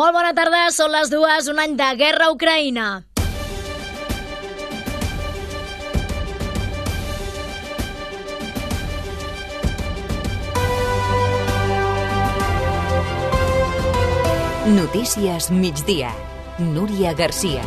Molt bona tarda, són les dues, un any de guerra a Ucraïna. Notícies migdia. Núria Garcia.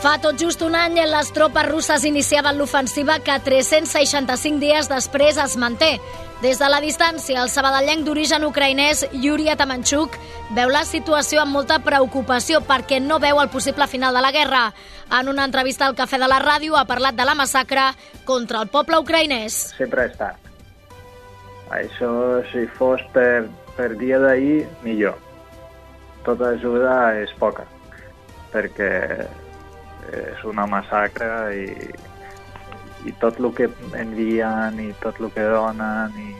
Fa tot just un any les tropes russes iniciaven l'ofensiva que 365 dies després es manté. Des de la distància, el sabadellenc d'origen ucraïnès Yuri Atamanchuk veu la situació amb molta preocupació perquè no veu el possible final de la guerra. En una entrevista al Cafè de la Ràdio ha parlat de la massacre contra el poble ucraïnès. Sempre és tard. Això, si fos per, per dia d'ahir, millor. Tota ajuda és poca, perquè és una massacre i, i tot el que envien i tot el que donen i,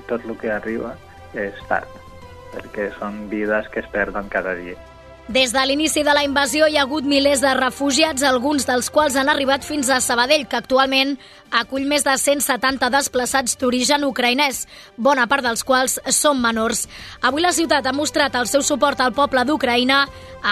i tot el que arriba és tard, perquè són vides que es perden cada dia. Des de l'inici de la invasió hi ha hagut milers de refugiats, alguns dels quals han arribat fins a Sabadell, que actualment acull més de 170 desplaçats d'origen ucraïnès, bona part dels quals són menors. Avui la ciutat ha mostrat el seu suport al poble d'Ucraïna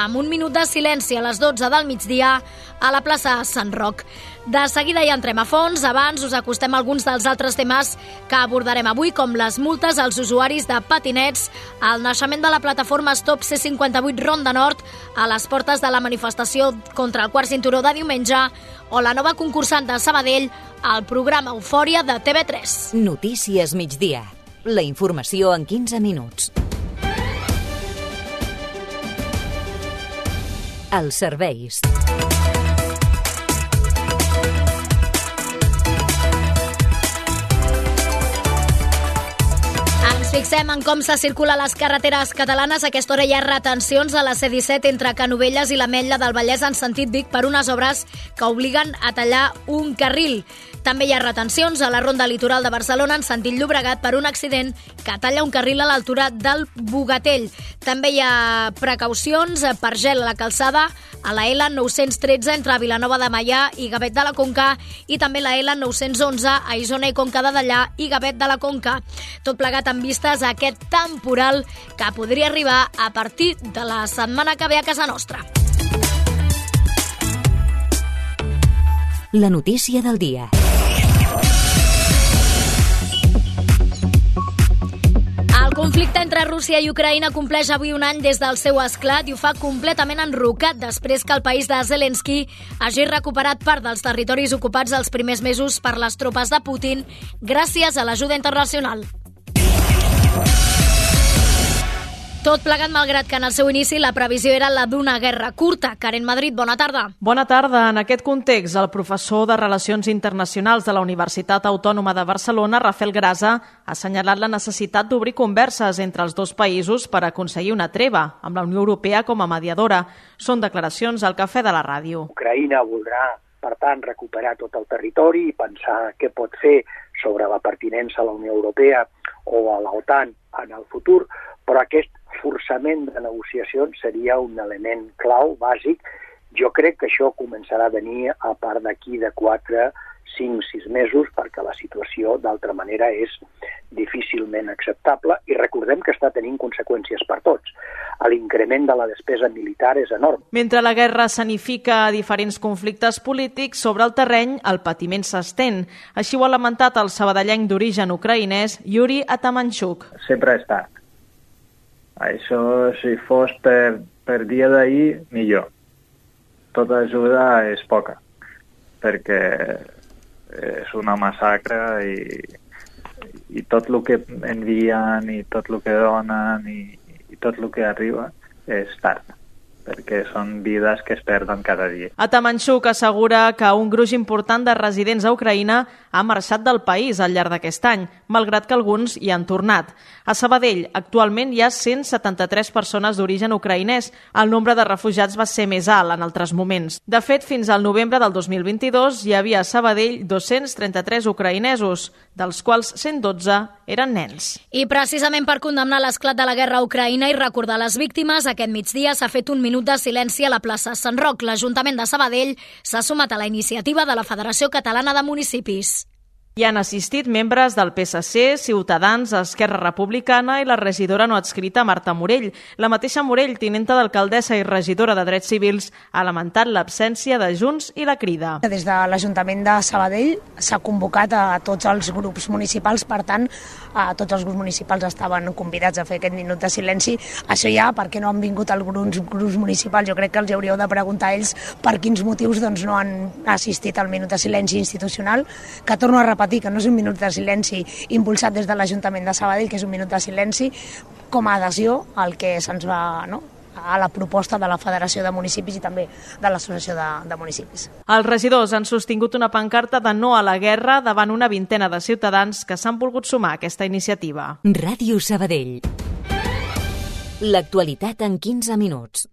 amb un minut de silenci a les 12 del migdia a la plaça Sant Roc. De seguida hi entrem a fons. Abans us acostem alguns dels altres temes que abordarem avui, com les multes als usuaris de patinets, el naixement de la plataforma Stop C58 Ronda Nord a les portes de la manifestació contra el quart cinturó de diumenge o la nova concursant de Sabadell al programa Eufòria de TV3. Notícies migdia. La informació en 15 minuts. Els serveis. Fixem en com se circula les carreteres catalanes. A aquesta hora hi ha retencions a la C-17 entre Canovelles i la Metlla del Vallès en sentit Vic per unes obres que obliguen a tallar un carril. També hi ha retencions a la ronda litoral de Barcelona en sentit Llobregat per un accident que talla un carril a l'altura del Bogatell. També hi ha precaucions per gel a la calçada a la L913 entre Vilanova de Maià i Gavet de la Conca i també la L911 a Isona i Conca de Dallà i Gavet de la Conca. Tot plegat amb vistes a aquest temporal que podria arribar a partir de la setmana que ve a casa nostra. La notícia del dia. Conflicte entre Rússia i Ucraïna compleix avui un any des del seu esclat i ho fa completament enrocat després que el país de Zelensky hagi recuperat part dels territoris ocupats els primers mesos per les tropes de Putin gràcies a l'ajuda internacional. Tot plegat malgrat que en el seu inici la previsió era la d'una guerra curta. Karen Madrid, bona tarda. Bona tarda. En aquest context, el professor de Relacions Internacionals de la Universitat Autònoma de Barcelona, Rafael Grasa, ha assenyalat la necessitat d'obrir converses entre els dos països per aconseguir una treva, amb la Unió Europea com a mediadora. Són declaracions al Cafè de la Ràdio. Ucraïna voldrà, per tant, recuperar tot el territori i pensar què pot fer sobre la pertinença a la Unió Europea o a l'OTAN en el futur, però aquest forçament de negociacions seria un element clau, bàsic. Jo crec que això començarà a venir a part d'aquí de 4, 5, 6 mesos, perquè la situació, d'altra manera, és difícilment acceptable i recordem que està tenint conseqüències per tots. L'increment de la despesa militar és enorme. Mentre la guerra sanifica diferents conflictes polítics, sobre el terreny el patiment s'estén. Així ho ha lamentat el sabadellenc d'origen ucraïnès Yuri Atamanchuk. Sempre és tard. Això, si fos per, per dia d'ahir, millor. Tota ajuda és poca, perquè és una massacre i, i tot el que envien i tot el que donen i, i tot el que arriba és tard perquè són vides que es perden cada dia. Atamanchuk assegura que un gruix important de residents a Ucraïna ha marxat del país al llarg d'aquest any, malgrat que alguns hi han tornat. A Sabadell, actualment hi ha 173 persones d'origen ucraïnès. El nombre de refugiats va ser més alt en altres moments. De fet, fins al novembre del 2022 hi havia a Sabadell 233 ucraïnesos, dels quals 112 eren nens. I precisament per condemnar l'esclat de la guerra a Ucraïna i recordar les víctimes, aquest migdia s'ha fet un minut de silenci a la plaça Sant Roc. L'Ajuntament de Sabadell s'ha sumat a la iniciativa de la Federació Catalana de Municipis. Hi han assistit membres del PSC, Ciutadans, Esquerra Republicana i la regidora no adscrita Marta Morell. La mateixa Morell, tinenta d'alcaldessa i regidora de Drets Civils, ha lamentat l'absència de Junts i la Crida. Des de l'Ajuntament de Sabadell s'ha convocat a tots els grups municipals, per tant, a tots els grups municipals estaven convidats a fer aquest minut de silenci. Això ja, per què no han vingut alguns grups municipals? Jo crec que els hauríeu de preguntar a ells per quins motius doncs, no han assistit al minut de silenci institucional, que torno a repetir que no és un minut de silenci impulsat des de l'Ajuntament de Sabadell, que és un minut de silenci com a adhesió al que se'ns va no, a la proposta de la Federació de Municipis i també de l'Associació de, de Municipis. Els regidors han sostingut una pancarta de no a la guerra davant una vintena de ciutadans que s'han volgut sumar a aquesta iniciativa. Ràdio Sabadell. L'actualitat en 15 minuts.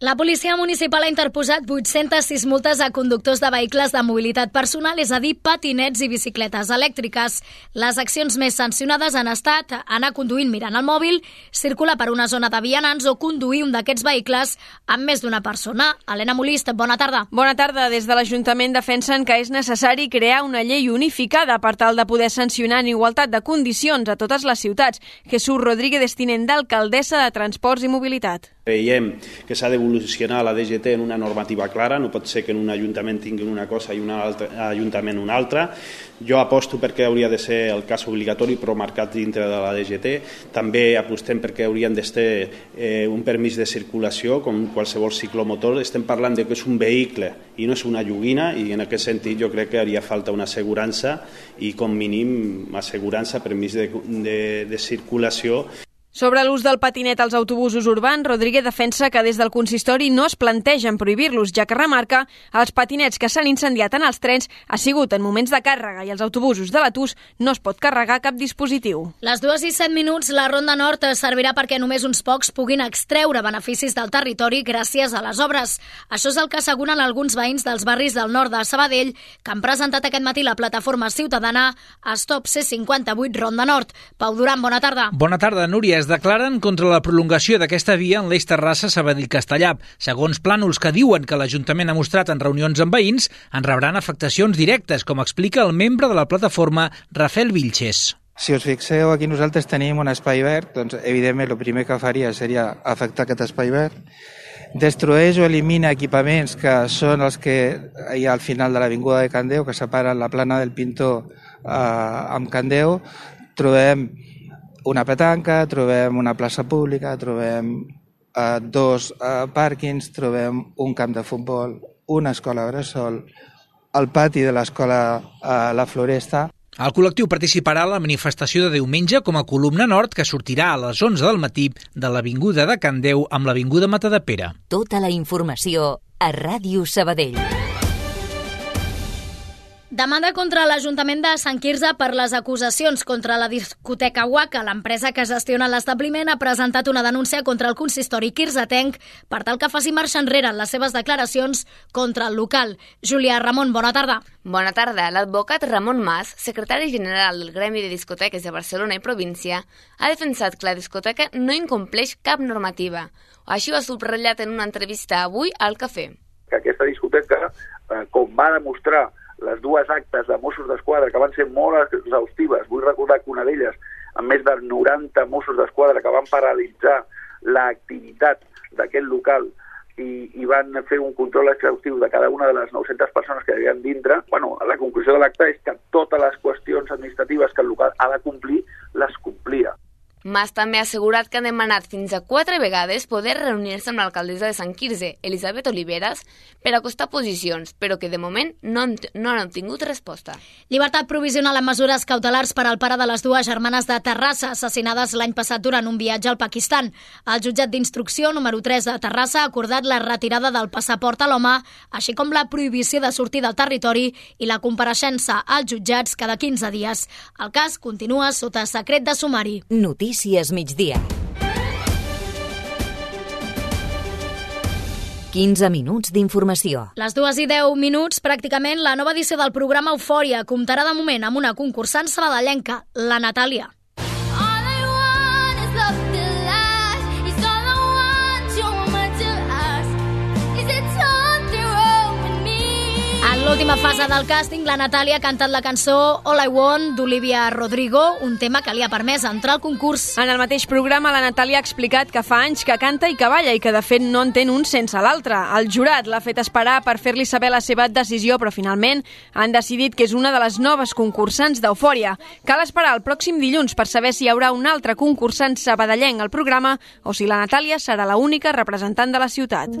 La policia municipal ha interposat 806 multes a conductors de vehicles de mobilitat personal, és a dir, patinets i bicicletes elèctriques. Les accions més sancionades han estat anar conduint mirant el mòbil, circular per una zona de vianants o conduir un d'aquests vehicles amb més d'una persona. Helena Molist, bona tarda. Bona tarda. Des de l'Ajuntament defensen que és necessari crear una llei unificada per tal de poder sancionar en igualtat de condicions a totes les ciutats. Jesús Rodríguez Destinent d'alcaldessa de Transports i Mobilitat. Creiem que s'ha d'evolucionar la DGT en una normativa clara, no pot ser que en un ajuntament tinguin una cosa i un altre ajuntament una altra. Jo aposto perquè hauria de ser el cas obligatori però marcat dintre de la DGT. També apostem perquè haurien d'estar eh, un permís de circulació com qualsevol ciclomotor. Estem parlant de que és un vehicle i no és una lloguina i en aquest sentit jo crec que haria falta una assegurança i com mínim assegurança, permís de, de, de circulació sobre l'ús del patinet als autobusos urbans, Rodríguez defensa que des del consistori no es plantegen prohibir-los, ja que remarca els patinets que s'han incendiat en els trens ha sigut en moments de càrrega i els autobusos de l'Atus no es pot carregar cap dispositiu. Les dues i set minuts, la Ronda Nord servirà perquè només uns pocs puguin extreure beneficis del territori gràcies a les obres. Això és el que asseguren alguns veïns dels barris del nord de Sabadell que han presentat aquest matí la plataforma ciutadana Stop C58 Ronda Nord. Pau Duran, bona tarda. Bona tarda, Núria declaren contra la prolongació d'aquesta via en l'eix Terrassa Sabadell-Castellà. Segons plànols que diuen que l'Ajuntament ha mostrat en reunions amb veïns, en rebran afectacions directes, com explica el membre de la plataforma Rafael Vilches. Si us fixeu, aquí nosaltres tenim un espai verd, doncs evidentment el primer que faria seria afectar aquest espai verd. Destrueix o elimina equipaments que són els que hi ha al final de l'Avinguda de Candeu, que separen la plana del Pintor eh, amb Candeu. Trobem una petanca, trobem una plaça pública, trobem eh, dos eh, pàrquings, trobem un camp de futbol, una escola bressol, el pati de l'escola eh, La Floresta. El col·lectiu participarà a la manifestació de diumenge com a columna nord que sortirà a les 11 del matí de l'Avinguda de Candeu amb l'Avinguda Matadepera. Tota la informació a Ràdio Sabadell. Demanda contra l'Ajuntament de Sant Quirze per les acusacions contra la discoteca Waka. L'empresa que gestiona l'establiment ha presentat una denúncia contra el consistori quirzetenc per tal que faci marxa enrere en les seves declaracions contra el local. Júlia Ramon, bona tarda. Bona tarda. L'advocat Ramon Mas, secretari general del Gremi de Discoteques de Barcelona i província, ha defensat que la discoteca no incompleix cap normativa. Així ho ha subratllat en una entrevista avui al Cafè. Que aquesta discoteca, eh, com va demostrar les dues actes de Mossos d'Esquadra que van ser molt exhaustives. Vull recordar que una d'elles, amb més de 90 Mossos d'Esquadra que van paralitzar l'activitat d'aquest local i, i van fer un control exhaustiu de cada una de les 900 persones que hi havia dintre, bueno, la conclusió de l'acte és que totes les qüestions administratives que el local ha de complir, les complia. Mas també ha assegurat que han demanat fins a quatre vegades poder reunir-se amb l'alcaldessa de Sant Quirze, Elisabet Oliveres, per acostar posicions, però que de moment no han, no han obtingut resposta. Llibertat provisional amb mesures cautelars per al pare de les dues germanes de Terrassa, assassinades l'any passat durant un viatge al Pakistan. El jutjat d'instrucció número 3 de Terrassa ha acordat la retirada del passaport a l'home, així com la prohibició de sortir del territori i la compareixença als jutjats cada 15 dies. El cas continua sota secret de sumari. Notícies Notícies migdia. 15 minuts d'informació. Les dues i 10 minuts, pràcticament, la nova edició del programa Eufòria comptarà de moment amb una concursant sabadellenca, la Natàlia. L'última fase del càsting, la Natàlia ha cantat la cançó All I Want d'Olivia Rodrigo, un tema que li ha permès entrar al concurs. En el mateix programa, la Natàlia ha explicat que fa anys que canta i que balla i que, de fet, no entén un sense l'altre. El jurat l'ha fet esperar per fer-li saber la seva decisió, però finalment han decidit que és una de les noves concursants d'Eufòria. Cal esperar el pròxim dilluns per saber si hi haurà un altre concursant sabadellenc al programa o si la Natàlia serà la única representant de la ciutat.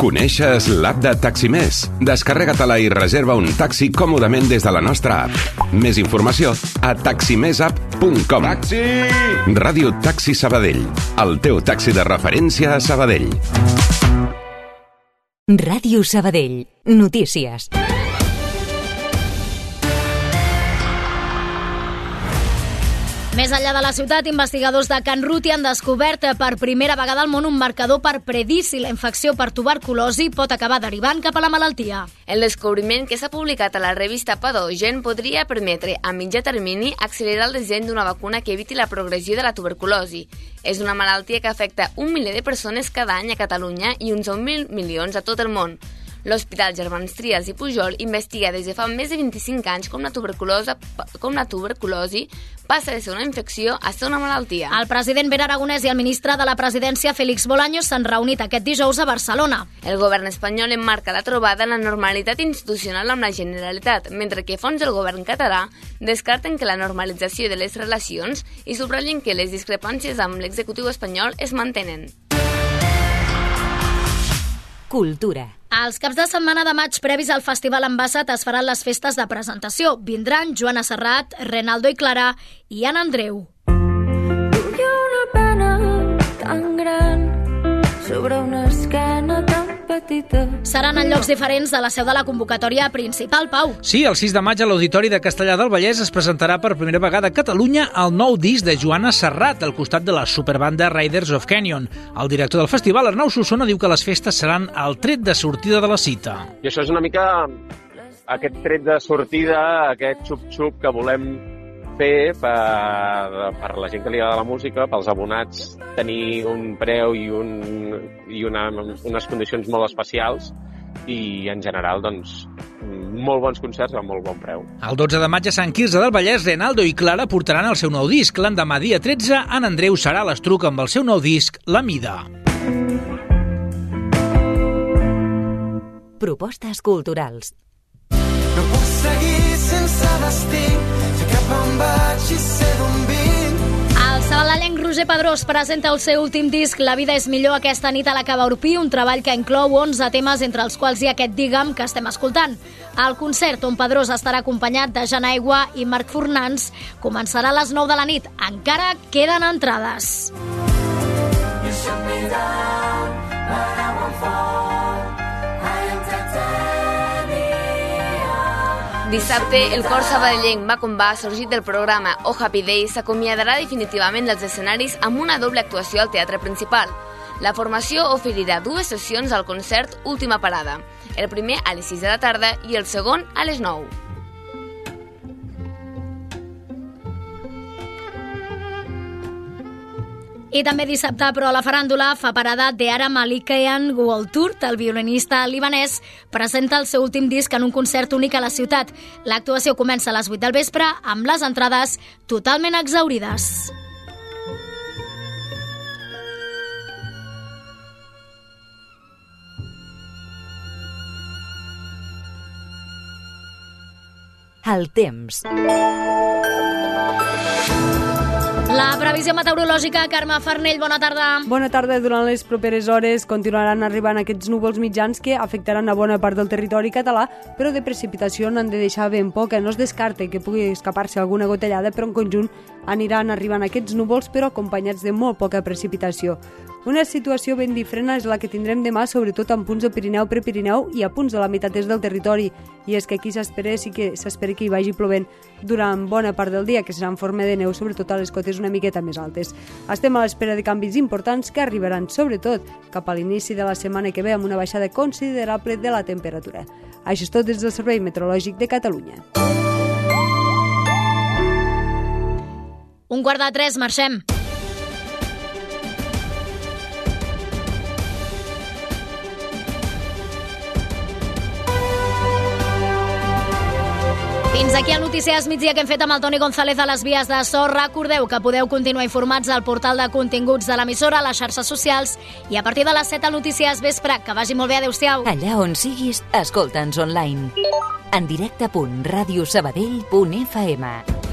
Coneixes l'app de Taximés? Descarrega-te-la i reserva un taxi còmodament des de la nostra app. Més informació a taximesapp.com. Taxi! Ràdio Taxi Sabadell. El teu taxi de referència a Sabadell. Ràdio Sabadell. Notícies. Més enllà de la ciutat, investigadors de Can Ruti han descobert per primera vegada al món un marcador per predir si la infecció per tuberculosi pot acabar derivant cap a la malaltia. El descobriment que s'ha publicat a la revista Padogen podria permetre, a mitjà termini, accelerar el disseny d'una vacuna que eviti la progressió de la tuberculosi. És una malaltia que afecta un miler de persones cada any a Catalunya i uns 1.000 milions a tot el món. L'Hospital Germans Trias i Pujol investiga des de fa més de 25 anys com la tuberculosi, com la tuberculosi passa de ser una infecció a ser una malaltia. El president Pere Aragonès i el ministre de la presidència, Félix Bolaños, s'han reunit aquest dijous a Barcelona. El govern espanyol emmarca la trobada en la normalitat institucional amb la Generalitat, mentre que fons del govern català descarten que la normalització de les relacions i subratllen que les discrepàncies amb l'executiu espanyol es mantenen. Cultura. Els caps de setmana de maig previs al Festival Ambassat es faran les festes de presentació. Vindran Joana Serrat, Renaldo i Clara i Anna Andreu. Petita. Seran en llocs diferents de la seu de la convocatòria principal, Pau. Sí, el 6 de maig a l'Auditori de Castellà del Vallès es presentarà per primera vegada a Catalunya el nou disc de Joana Serrat, al costat de la superbanda Riders of Canyon. El director del festival, Arnau Solsona, diu que les festes seran el tret de sortida de la cita. I això és una mica aquest tret de sortida, aquest xup-xup que volem fer per, per la gent que li agrada la música, pels abonats, tenir un preu i, un, i una, unes condicions molt especials i en general doncs, molt bons concerts a molt bon preu. El 12 de maig a Sant Quirze del Vallès, Renaldo i Clara portaran el seu nou disc. L'endemà, dia 13, en Andreu serà a l'estruc amb el seu nou disc, La Mida. Propostes culturals. No puc seguir sense destí, El sabadellenc Roger Pedrós presenta el seu últim disc La vida és millor aquesta nit a la Cava Urpí, un treball que inclou 11 temes entre els quals hi ha aquest Digue'm que estem escoltant. El concert on Pedrós estarà acompanyat de Jan Aigua i Marc Fornans començarà a les 9 de la nit. Encara queden entrades. You Dissabte, el cor sabadellenc Va Com Va, sorgit del programa Oh Happy Day, s'acomiadarà definitivament dels escenaris amb una doble actuació al teatre principal. La formació oferirà dues sessions al concert Última Parada, el primer a les 6 de la tarda i el segon a les 9. I també dissabte, però la faràndula fa parada de Ara Malikayan World Tour. El violinista libanès presenta el seu últim disc en un concert únic a la ciutat. L'actuació comença a les 8 del vespre amb les entrades totalment exaurides. El temps. La previsió meteorològica, Carme Farnell, bona tarda. Bona tarda. Durant les properes hores continuaran arribant aquests núvols mitjans que afectaran a bona part del territori català, però de precipitació n'han de deixar ben poca. No es descarte que pugui escapar-se alguna gotellada, però en conjunt aniran arribant aquests núvols, però acompanyats de molt poca precipitació. Una situació ben diferent és la que tindrem demà, sobretot en punts del Pirineu, Prepirineu i a punts de la meitat est del territori. I és que aquí s'espera sí que s'espera que hi vagi plovent durant bona part del dia, que serà en forma de neu, sobretot a les cotes una miqueta més altes. Estem a l'espera de canvis importants que arribaran, sobretot, cap a l'inici de la setmana que ve amb una baixada considerable de la temperatura. Això és tot des del Servei Meteorològic de Catalunya. Un quart de tres, marxem. Fins aquí el Notícies migdia que hem fet amb el Toni González a les vies de so. Recordeu que podeu continuar informats al portal de continguts de l'emissora, a les xarxes socials i a partir de les 7 al Notícies Vespre. Que vagi molt bé, adeu-siau. Allà on siguis, escolta'ns online. En directe.radiosabadell.fm